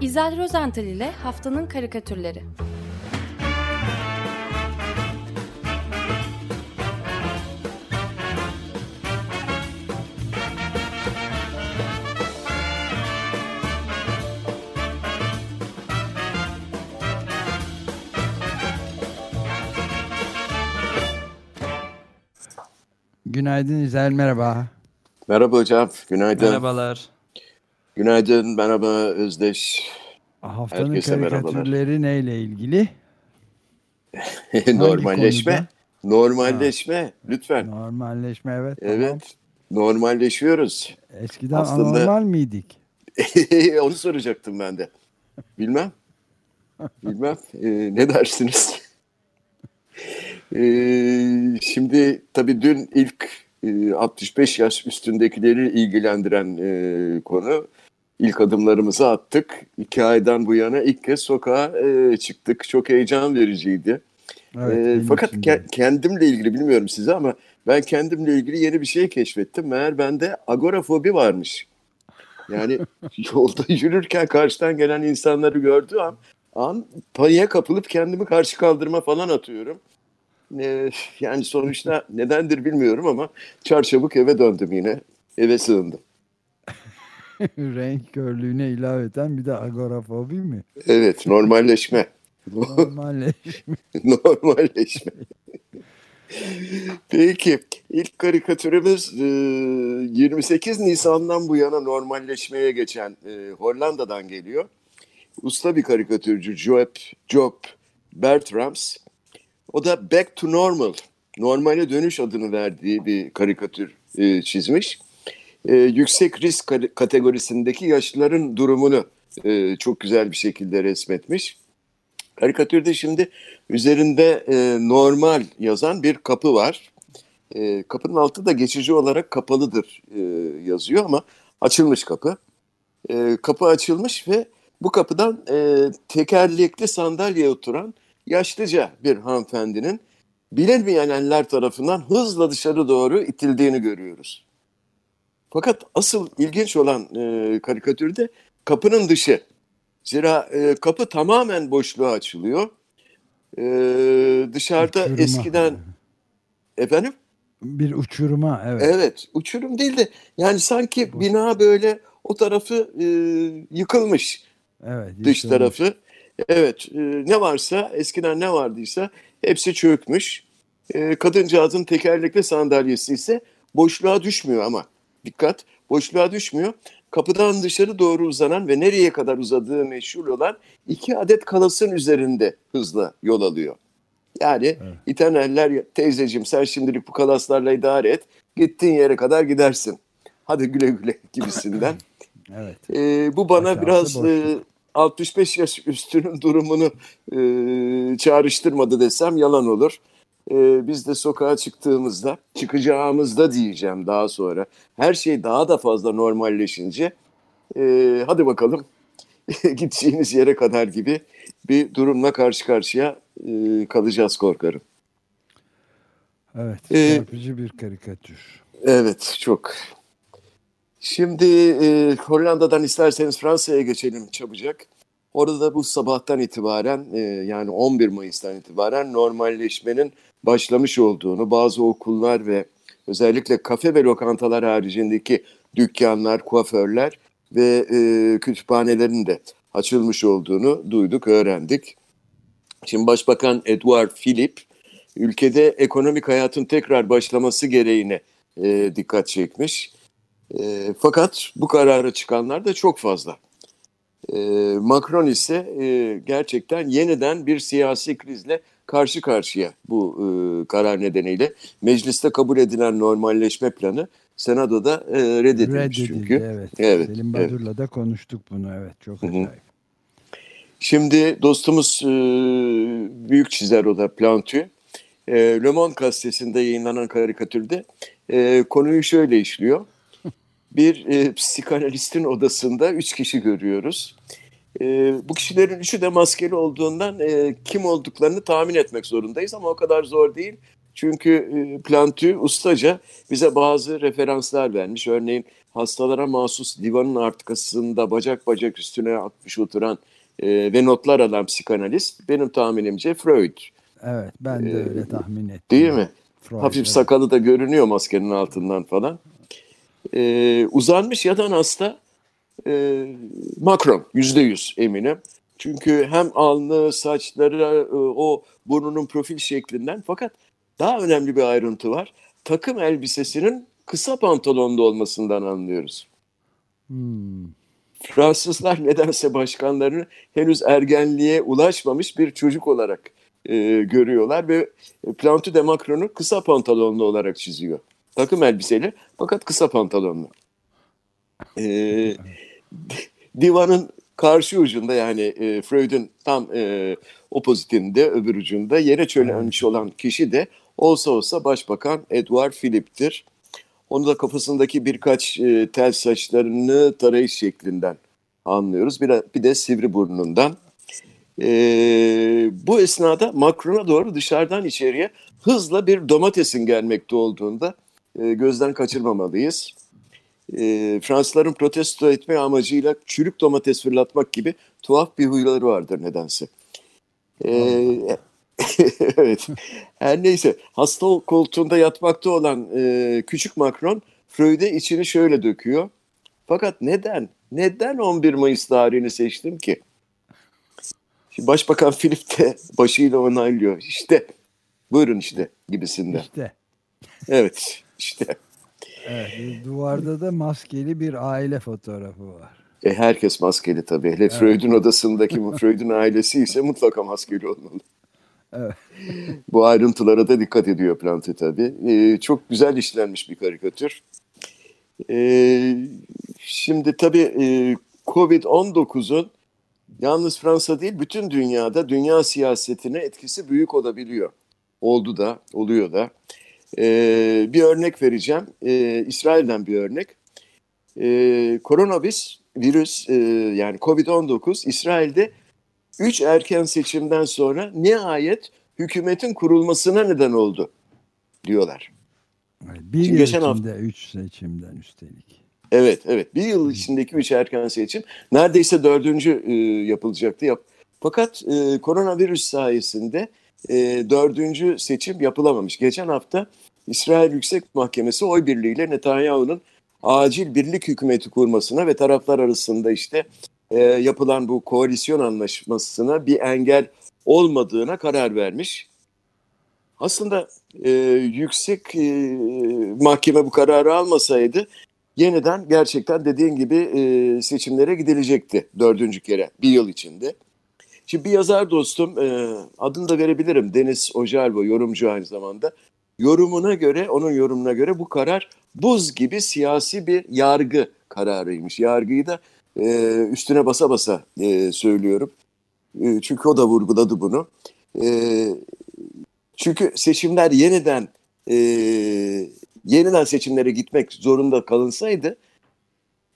İzel Rozental ile Haftanın Karikatürleri Günaydın İzel, merhaba. Merhaba hocam, günaydın. Merhabalar. Günaydın, merhaba Özdeş. Haftanın Herkese karikatürleri neyle ilgili? Normalleşme. Normalleşme, lütfen. Normalleşme evet. Evet, normalleşiyoruz. Tamam. Eskiden Aslında- anormal miydik? Onu soracaktım ben de. Bilmem. Bilmem. Ee, ne dersiniz? Ee, şimdi tabii dün ilk e, 65 yaş üstündekileri ilgilendiren e, konu. İlk adımlarımızı attık. İki aydan bu yana ilk kez sokağa e, çıktık. Çok heyecan vericiydi. Evet, benim fakat ke- kendimle ilgili bilmiyorum size ama ben kendimle ilgili yeni bir şey keşfettim. Meğer bende agorafobi varmış. Yani yolda yürürken karşıdan gelen insanları gördüğüm an, an paniğe kapılıp kendimi karşı kaldırma falan atıyorum. Ee, yani sonuçta nedendir bilmiyorum ama çarçabuk eve döndüm yine. Eve sığındım. Renk körlüğüne ilaveten bir de agorafobi mi? Evet normalleşme. Normalleşme. Normalleşme. Peki ilk karikatürümüz e, 28 Nisan'dan bu yana normalleşmeye geçen e, Hollanda'dan geliyor. Usta bir karikatürcü Job, Job Bertrams. O da Back to Normal, normale dönüş adını verdiği bir karikatür e, çizmiş. E, yüksek risk kate- kategorisindeki yaşlıların durumunu e, çok güzel bir şekilde resmetmiş. Karikatürde şimdi üzerinde e, normal yazan bir kapı var. E, kapının altı da geçici olarak kapalıdır e, yazıyor ama açılmış kapı. E, kapı açılmış ve bu kapıdan e, tekerlekli sandalyeye oturan yaşlıca bir hanımefendinin bilinmeyenler tarafından hızla dışarı doğru itildiğini görüyoruz. Fakat asıl ilginç olan e, karikatürde kapının dışı. Zira e, kapı tamamen boşluğa açılıyor. E, dışarıda Uçuruma. eskiden efendim Bir uçuruma evet. evet uçurum değil de yani sanki bina böyle o tarafı e, yıkılmış Evet. dış yıkılmış. tarafı. Evet e, ne varsa eskiden ne vardıysa hepsi çökmüş. E, kadıncağızın tekerlekli sandalyesi ise boşluğa düşmüyor ama dikkat boşluğa düşmüyor. Kapıdan dışarı doğru uzanan ve nereye kadar uzadığı meşhur olan iki adet kalasın üzerinde hızla yol alıyor. Yani Evet. iten eller teyzeciğim sen şimdilik bu kalaslarla idare et. Gittiğin yere kadar gidersin. Hadi güle güle gibisinden. Evet. Ee, bu bana Aşağısı biraz boşluk. e, 65 yaş üstünün durumunu e, çağrıştırmadı desem yalan olur. E, biz de sokağa çıktığımızda, çıkacağımızda diyeceğim daha sonra. Her şey daha da fazla normalleşince e, hadi bakalım gideceğiniz yere kadar gibi bir durumla karşı karşıya e, kalacağız korkarım. Evet. Ee, Çarpıcı bir karikatür. Evet çok. Şimdi e, Hollanda'dan isterseniz Fransa'ya geçelim çabucak. Orada da bu sabahtan itibaren e, yani 11 Mayıs'tan itibaren normalleşmenin başlamış olduğunu bazı okullar ve özellikle kafe ve lokantalar haricindeki dükkanlar, kuaförler ve e, kütüphanelerin de açılmış olduğunu duyduk, öğrendik. Şimdi Başbakan Edouard Philippe ülkede ekonomik hayatın tekrar başlaması gereğine e, dikkat çekmiş. E, fakat bu karara çıkanlar da çok fazla. E, Macron ise e, gerçekten yeniden bir siyasi krizle karşı karşıya bu e, karar nedeniyle. Mecliste kabul edilen normalleşme planı Senado'da e, reddedilmiş Reddedildi çünkü. evet. Evet, Selim evet. Badur'la da konuştuk bunu evet. Çok Hı hı. acayip. Şimdi dostumuz e, büyük çizer o da Plantü. E, Le Monde gazetesinde yayınlanan karikatürde e, konuyu şöyle işliyor. Bir e, psikanalistin odasında üç kişi görüyoruz. E, bu kişilerin üçü de maskeli olduğundan e, kim olduklarını tahmin etmek zorundayız ama o kadar zor değil. Çünkü e, Plantü ustaca bize bazı referanslar vermiş. Örneğin hastalara mahsus divanın arkasında bacak bacak üstüne atmış oturan e, ve notlar alan psikanalist benim tahminimce Freud. Evet ben de Ee, öyle tahmin ettim. Değil mi? Freud, Hafif evet. sakalı da görünüyor maskenin altından falan. E, uzanmış yatan hasta e, Macron yüzde yüz eminim. Çünkü hem alnı, saçları, e, o burnunun profil şeklinden fakat daha önemli bir ayrıntı var. Takım elbisesinin kısa pantolonlu olmasından anlıyoruz. Hmm, Fransızlar nedense başkanlarını henüz ergenliğe ulaşmamış bir çocuk olarak e, görüyorlar ve Plantu de Macron'u kısa pantolonlu olarak çiziyor. Takım elbiseli fakat kısa pantolonlu. E, divanın karşı ucunda yani e, Freud'un tam e, opozitinde öbür ucunda yere çölenmiş olan kişi de olsa olsa Başbakan Edward Philip'tir. Onu da kafasındaki birkaç e, tel saçlarını tarayış şeklinden anlıyoruz. Bir, bir de sivri burnundan. E, bu esnada Macron'a doğru dışarıdan içeriye hızla bir domatesin gelmekte olduğunda e, gözden kaçırmamalıyız. E, Fransızların protesto etme amacıyla çürük domates fırlatmak gibi tuhaf bir huyları vardır nedense. E, evet. Her neyse hasta koltuğunda yatmakta olan e, küçük Macron Freud'e içini şöyle döküyor. Fakat neden? Neden 11 Mayıs tarihini seçtim ki? Şimdi Başbakan Philip de başıyla onaylıyor. İşte buyurun işte gibisinden. işte Evet işte. evet, duvarda da maskeli bir aile fotoğrafı var. E, herkes maskeli tabii. Hele Freud'un odasındaki Freud'un ailesi ise mutlaka maskeli olmalı. Evet. Bu ayrıntılara da dikkat ediyor Plante tabii. E, çok güzel işlenmiş bir karikatür. E, şimdi tabii e, Covid-19'un yalnız Fransa değil bütün dünyada dünya siyasetine etkisi büyük olabiliyor. Oldu da, oluyor da. E, bir örnek vereceğim. E, İsrail'den bir örnek. E, koronavirüs virüs e, yani Covid-19 İsrail'de 3 erken seçimden sonra nihayet hükümetin kurulmasına neden oldu diyorlar. Bir Şimdi yıl geçen içinde üç seçimden üstelik. Evet, evet. Bir yıl içindeki üç erken seçim neredeyse dördüncü e, yapılacaktı. Yap. Fakat e, koronavirüs sayesinde e, dördüncü seçim yapılamamış. Geçen hafta İsrail Yüksek Mahkemesi oy birliğiyle Netanyahu'nun acil birlik hükümeti kurmasına ve taraflar arasında işte e, yapılan bu koalisyon anlaşmasına bir engel olmadığına karar vermiş. Aslında e, yüksek e, mahkeme bu kararı almasaydı yeniden gerçekten dediğin gibi e, seçimlere gidilecekti dördüncü kere bir yıl içinde. Şimdi bir yazar dostum e, adını da verebilirim Deniz Ojalvo yorumcu aynı zamanda. Yorumuna göre onun yorumuna göre bu karar buz gibi siyasi bir yargı kararıymış. Yargıyı da e, üstüne basa basa e, söylüyorum. E, çünkü o da vurguladı bunu. E, çünkü seçimler yeniden e, yeniden seçimlere gitmek zorunda kalınsaydı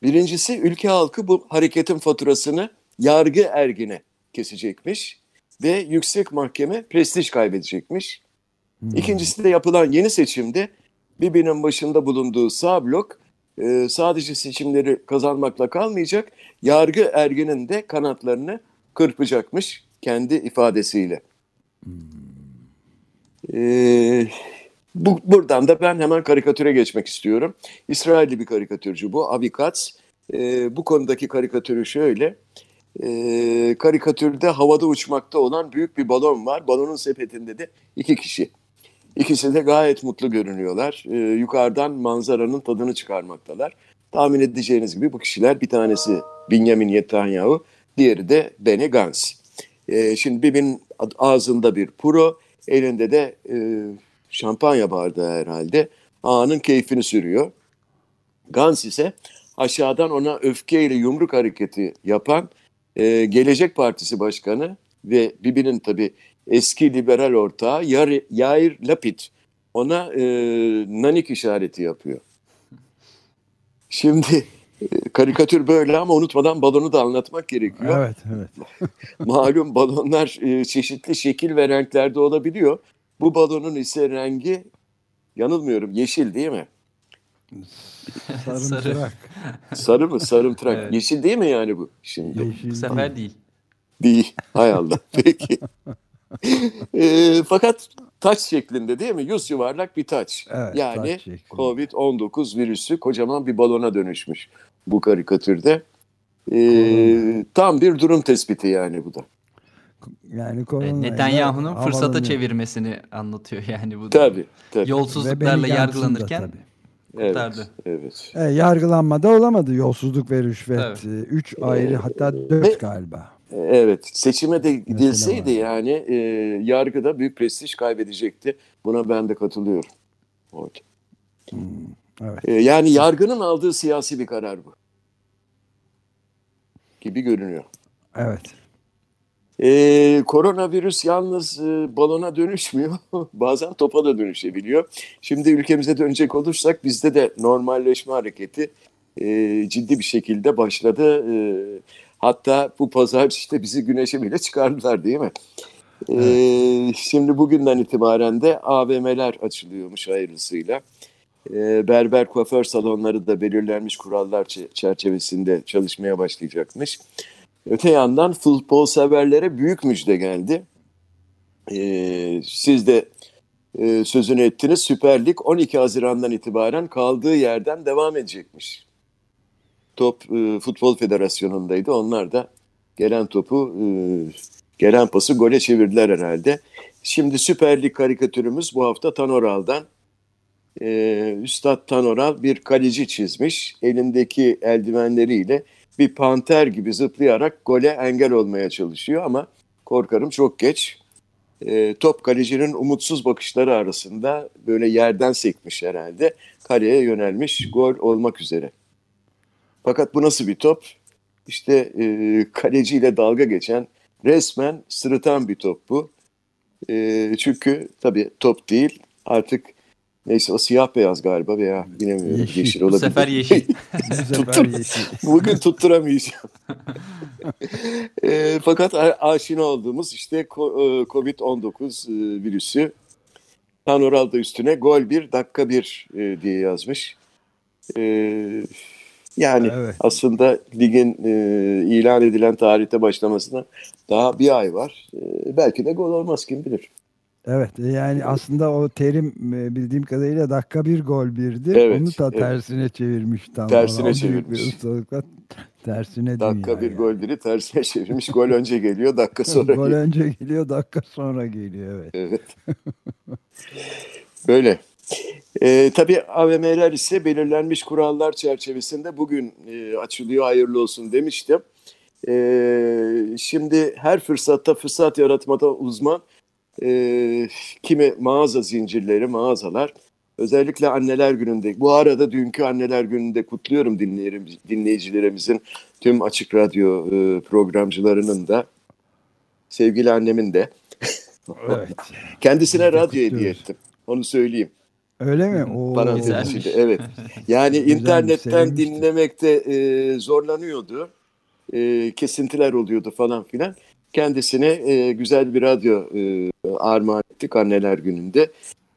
birincisi ülke halkı bu hareketin faturasını yargı ergine kesecekmiş ve yüksek mahkeme prestij kaybedecekmiş. Hmm. İkincisi de yapılan yeni seçimde Bibi'nin başında bulunduğu sağ blok e, sadece seçimleri kazanmakla kalmayacak, yargı erginin de kanatlarını kırpacakmış kendi ifadesiyle. E, bu, buradan da ben hemen karikatüre geçmek istiyorum. İsrailli bir karikatürcü bu, Avi Katz. E, bu konudaki karikatürü şöyle. E, karikatürde havada uçmakta olan büyük bir balon var. Balonun sepetinde de iki kişi. İkisi de gayet mutlu görünüyorlar. Ee, yukarıdan manzaranın tadını çıkarmaktalar. Tahmin edeceğiniz gibi bu kişiler bir tanesi Benjamin Netanyahu, diğeri de Benny Gantz. Ee, şimdi Bibi'nin ağzında bir puro, elinde de e, şampanya bardağı herhalde. Ağanın keyfini sürüyor. Gantz ise aşağıdan ona öfkeyle yumruk hareketi yapan e, Gelecek Partisi Başkanı ve Bibi'nin tabii eski liberal ortağı Yair, Yair Lapid ona e, nanik işareti yapıyor. Şimdi e, karikatür böyle ama unutmadan balonu da anlatmak gerekiyor. Evet, evet. Malum balonlar e, çeşitli şekil ve renklerde olabiliyor. Bu balonun ise rengi yanılmıyorum yeşil değil mi? Sarımtırak. Sarı mı? Sarımtırak. Evet. Yeşil değil mi yani bu? Şimdi Yeşil Bu sefer değil. değil. Hay Allah. Peki. Ee, fakat taç şeklinde değil mi? Yüz yuvarlak bir taç. Evet, yani taç şeklinde. Covid-19 virüsü kocaman bir balona dönüşmüş bu karikatürde. Ee, tam bir durum tespiti yani bu da. Yani korona Netanyahu'nun fırsata çevirmesini anlatıyor yani bu. da. Tabii. tabii. Yolsuzluklarla yargılanırken tabii. Evet, kurtardı. evet. E, yargılanmada olamadı yolsuzluk ve rüşvet. Evet. E, Üç ayrı hatta dört Ve- galiba. Evet, seçime de gidilseydi var. yani e, yargıda büyük prestij kaybedecekti. Buna ben de katılıyorum. Evet. Evet. E, yani yargının aldığı siyasi bir karar bu. Gibi görünüyor. Evet. E, koronavirüs yalnız e, balona dönüşmüyor. Bazen topa da dönüşebiliyor. Şimdi ülkemize dönecek olursak bizde de normalleşme hareketi e, ciddi bir şekilde başladı. E, hatta bu pazar işte bizi güneşe bile çıkardılar değil mi? E, şimdi bugünden itibaren de AVM'ler açılıyormuş hayırlısıyla. E, berber kuaför salonları da belirlenmiş kurallar çe- çerçevesinde çalışmaya başlayacakmış. Öte yandan futbol severlere büyük müjde geldi. Ee, siz de e, sözünü ettiniz. Süper Lig 12 Haziran'dan itibaren kaldığı yerden devam edecekmiş. Top e, Futbol Federasyonu'ndaydı. Onlar da gelen topu, e, gelen pası gole çevirdiler herhalde. Şimdi Süper Lig karikatürümüz bu hafta Tanoral'dan. Ee, Üstad Tanoral bir kaleci çizmiş. Elindeki eldivenleriyle bir panter gibi zıplayarak gole engel olmaya çalışıyor ama korkarım çok geç. Ee, top kalecinin umutsuz bakışları arasında böyle yerden sekmiş herhalde. Kaleye yönelmiş gol olmak üzere. Fakat bu nasıl bir top? İşte e, kaleciyle dalga geçen resmen sırıtan bir top bu. E, çünkü tabii top değil artık neyse o siyah beyaz galiba veya bilemiyorum Yeşil. yeşil, bu olabilir. sefer yeşil. Bu sefer Tuttur- yeşil. Bugün tutturamayacağım. E, fakat aşina olduğumuz işte e, Covid-19 e, virüsü Panoral da üstüne gol bir dakika bir e, diye yazmış. E, yani Evet. aslında ligin e, ilan edilen tarihte başlamasına daha bir ay var. E, belki de gol olmaz kim bilir. Evet e, yani aslında o terim e, bildiğim kadarıyla dakika bir gol birdi. Evet, Onu da evet. tersine çevirmiş tam. Tersine bir çevirmiş. ustalıkla tersine Dakika dünya bir yani. gol biri tersine çevirmiş. Gol önce geliyor dakika sonra Gol geliyor. önce geliyor dakika sonra geliyor evet. Evet. Böyle. Ee, tabii AVM'ler ise belirlenmiş kurallar çerçevesinde bugün e, açılıyor hayırlı olsun demiştim. Ee, şimdi her fırsatta fırsat yaratmada uzman e, kimi mağaza zincirleri, mağazalar özellikle anneler gününde bu arada dünkü anneler gününde kutluyorum dinleyicilerimizin tüm açık radyo e, programcılarının da sevgili annemin de Evet. Kendisine radyo hediye ettim. Onu söyleyeyim. Öyle mi? Oo. Güzelmiş. içinde. Evet. Yani Güzelmiş, internetten sevinmiştim. dinlemekte e, zorlanıyordu. E, kesintiler oluyordu falan filan. Kendisine e, güzel bir radyo e, armağan ettik anneler gününde.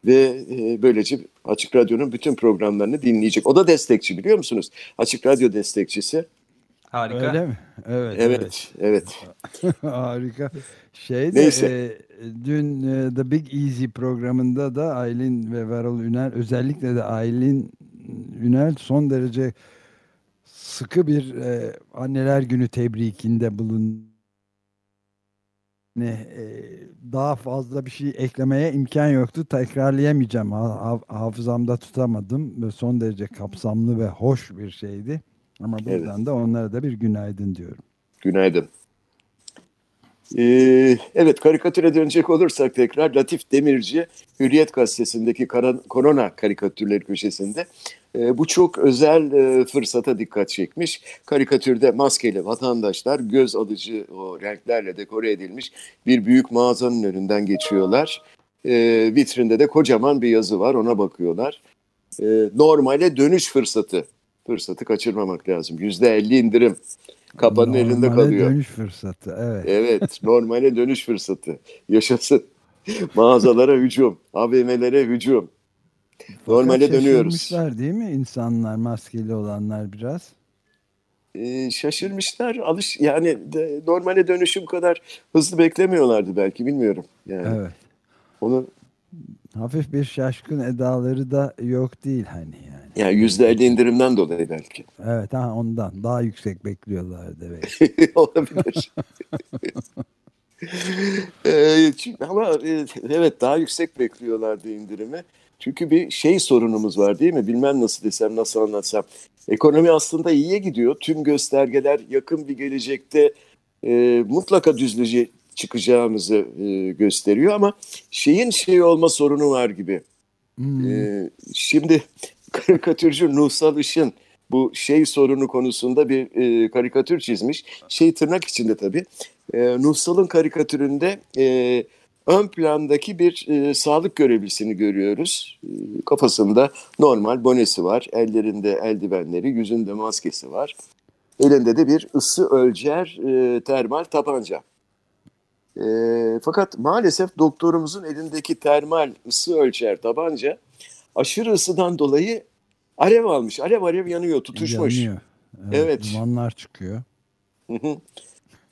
Ve e, böylece Açık Radyo'nun bütün programlarını dinleyecek. O da destekçi biliyor musunuz? Açık Radyo destekçisi. Harika. Öyle mi? Evet. Evet, evet. Harika. Şey de Neyse. e, dün e, The Big Easy programında da Aylin ve Varol Ünel özellikle de Aylin Ünel son derece sıkı bir e, anneler günü tebrikinde bulun. Ne e, daha fazla bir şey eklemeye imkan yoktu. Tekrarlayamayacağım. Ha- ha- hafızamda tutamadım. Son derece kapsamlı ve hoş bir şeydi. Ama Evet. buradan da onlara da bir günaydın diyorum. Günaydın. Ee, evet karikatüre dönecek olursak tekrar Latif Demirci Hürriyet Gazetesi'ndeki korona karikatürleri köşesinde e, bu çok özel e, fırsata dikkat çekmiş. Karikatürde maskeli vatandaşlar göz alıcı o renklerle dekore edilmiş bir büyük mağazanın önünden geçiyorlar. E, vitrinde de kocaman bir yazı var ona bakıyorlar. E, normale dönüş fırsatı. Fırsatı kaçırmamak lazım. Yüzde elli indirim. Kapanın elinde Normale kalıyor. dönüş fırsatı. Evet. Evet, normale dönüş fırsatı. Yaşasın. Mağazalara hücum, AVM'lere hücum. Normale dönüyoruz. Şaşırmışlar değil mi insanlar maskeli olanlar biraz? Ee, şaşırmışlar. Alış yani de, normale dönüşüm kadar hızlı beklemiyorlardı belki bilmiyorum. Yani Evet. onu Hafif bir şaşkın edaları da yok değil hani yani. yani yüzde elli indirimden dolayı belki Evet ha ondan daha yüksek bekliyorlar demek. olabilir. Ee, çünkü- ama e, evet daha yüksek bekliyorlardı indirimi. Çünkü bir şey sorunumuz var değil mi? Bilmem nasıl desem, nasıl anlatsam. Ekonomi aslında iyiye gidiyor. Tüm göstergeler yakın bir gelecekte e, mutlaka düzlüğe çıkacağımızı e, gösteriyor ama şeyin şey olma sorunu var gibi. Hmm. Ee, şimdi karikatürcü Nuhsal Işın bu şey sorunu konusunda bir e, karikatür çizmiş. Şey tırnak içinde tabii. E, Nuhsal'ın karikatüründe e, ön plandaki bir e, sağlık görevlisini görüyoruz. E, kafasında normal bonesi var. Ellerinde eldivenleri, yüzünde maskesi var. Elinde de bir ısı ölçer e, termal tabanca. E, fakat maalesef doktorumuzun elindeki termal ısı ölçer tabanca aşırı ısıdan dolayı alev almış. Alev alev yanıyor, tutuşmuş. Yanıyor. Evet. Dumanlar çıkıyor. Hı hı.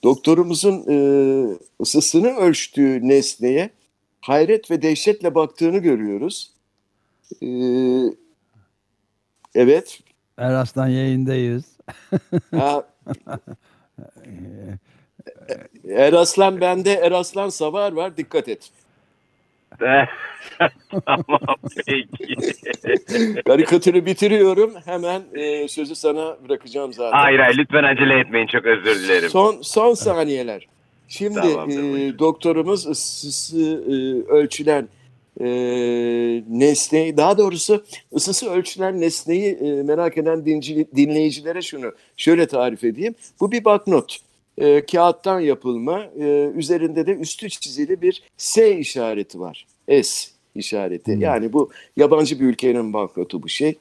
Doktorumuzun e, ısısını ölçtüğü nesneye hayret ve dehşetle baktığını görüyoruz. E, evet. Eraslan yayındayız. Ha, Eraslan bende, Eraslan Savar var. Dikkat et. Tamam peki. Karikatürü bitiriyorum. Hemen e, sözü sana bırakacağım zaten. Hayır hayır lütfen acele etmeyin çok özür dilerim. Son son saniyeler. Şimdi e, doktorumuz ısısı e, ölçülen e, nesneyi, daha doğrusu ısısı ölçülen nesneyi e, merak eden dinci, dinleyicilere şunu şöyle tarif edeyim. Bu bir banknot. E, kağıttan yapılma. E, üzerinde de üstü çizili bir S işareti var. S işareti. Hmm. Yani bu yabancı bir ülkenin banknotu bu şey.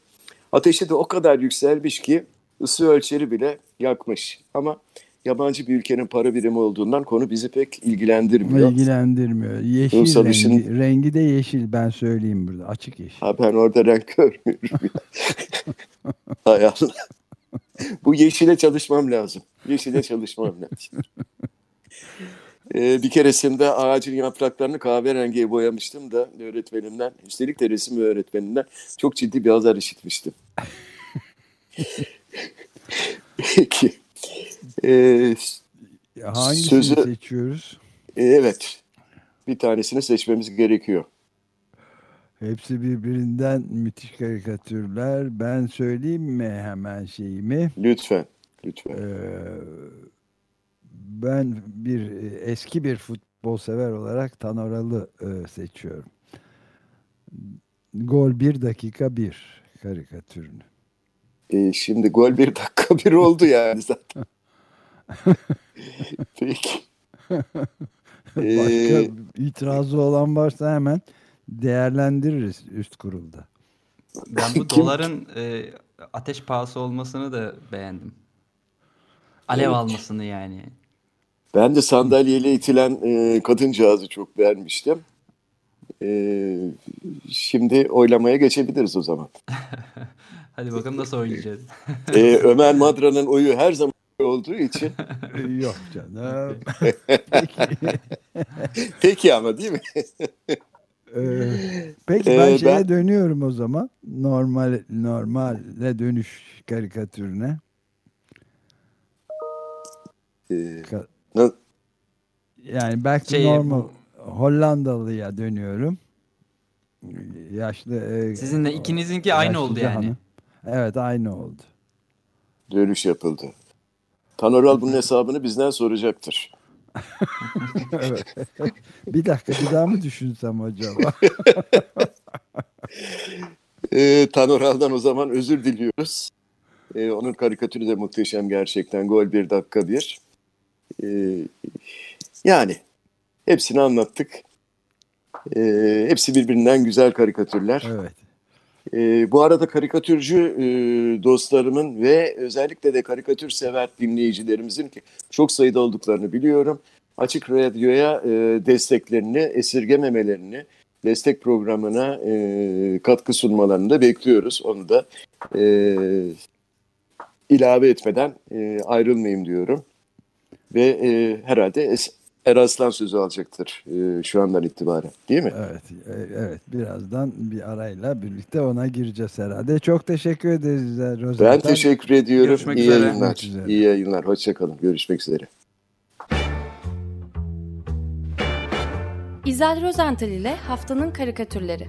Ateşi de o kadar yükselmiş ki ısı ölçeri bile yakmış. Ama yabancı bir ülkenin para birimi olduğundan konu bizi pek ilgilendirmiyor. İlgilendirmiyor. Yeşil rengi. işin- Rengi de yeşil ben söyleyeyim burada. Açık yeşil. Ha ben orada renk görmüyorum. Hay Allah. Bu yeşile çalışmam lazım. Yeşile çalışmam lazım. Ee, bir keresinde ağacın yapraklarını kahverengiye boyamıştım da öğretmenimden, üstelik de resim öğretmeninden çok ciddi bir azar işitmiştim. Peki. Ee, Hangisini Sözü- seçiyoruz? evet. Bir tanesini seçmemiz gerekiyor. Hepsi birbirinden müthiş karikatürler. Ben söyleyeyim mi hemen şeyimi? Lütfen. Lütfen. Ee, ben bir e, eski bir futbol sever olarak Tanoralı e, seçiyorum. Gol 1 dakika 1 karikatürünü. Ee, şimdi gol bir dakika bir oldu yani zaten. Peki. Ee, Başka itirazı olan varsa hemen değerlendiririz üst kurulda. Ben bu doların e, ateş pahası olmasını da beğendim. Alev Evet. almasını yani. ben de sandalyeyle itilen e, kadıncağızı çok beğenmiştim. Ee, şimdi oylamaya geçebiliriz o zaman. Hadi bakalım nasıl oynayacağız. Ee, Ömer Madra'nın oyu her zaman olduğu için Yok canım. peki ama değil mi? Ee, peki Ee, ben şeye ben- dönüyorum o zaman. Normal normale dönüş karikatürüne. Ee, Ka- Yani back to Şey, normal Hollandalı'ya dönüyorum. Yaşlı e, Sizinle ikinizinki aynı oldu yani. hanım. Evet aynı oldu. dönüş yapıldı. Tanoral bunun hesabını bizden soracaktır. evet. bir dakika bir daha mı düşünsem acaba? Ee, Tanoral'dan o zaman özür diliyoruz. Ee, onun karikatürü de muhteşem gerçekten. Gol bir dakika bir. Ee, yani hepsini anlattık. Ee, hepsi birbirinden güzel karikatürler. evet. Ee, bu arada karikatürcü e, dostlarımın ve özellikle de karikatür sever dinleyicilerimizin ki çok sayıda olduklarını biliyorum. Açık Radyo'ya e, desteklerini, esirgememelerini destek programına e, katkı sunmalarını da bekliyoruz. Onu da e, ilave etmeden e, ayrılmayayım diyorum. Ve e, herhalde Eraslan sözü alacaktır e, şu andan itibaren değil mi? Evet, e, evet. Birazdan bir arayla birlikte ona gireceğiz herhalde. Çok teşekkür ederiz Rozental. Ben teşekkür ediyorum. Görüşmek İyi üzere. yayınlar. Görüşmek üzere. İyi yayınlar. Hoşçakalın. Görüşmek üzere. İzel Rozental ile Haftanın Karikatürleri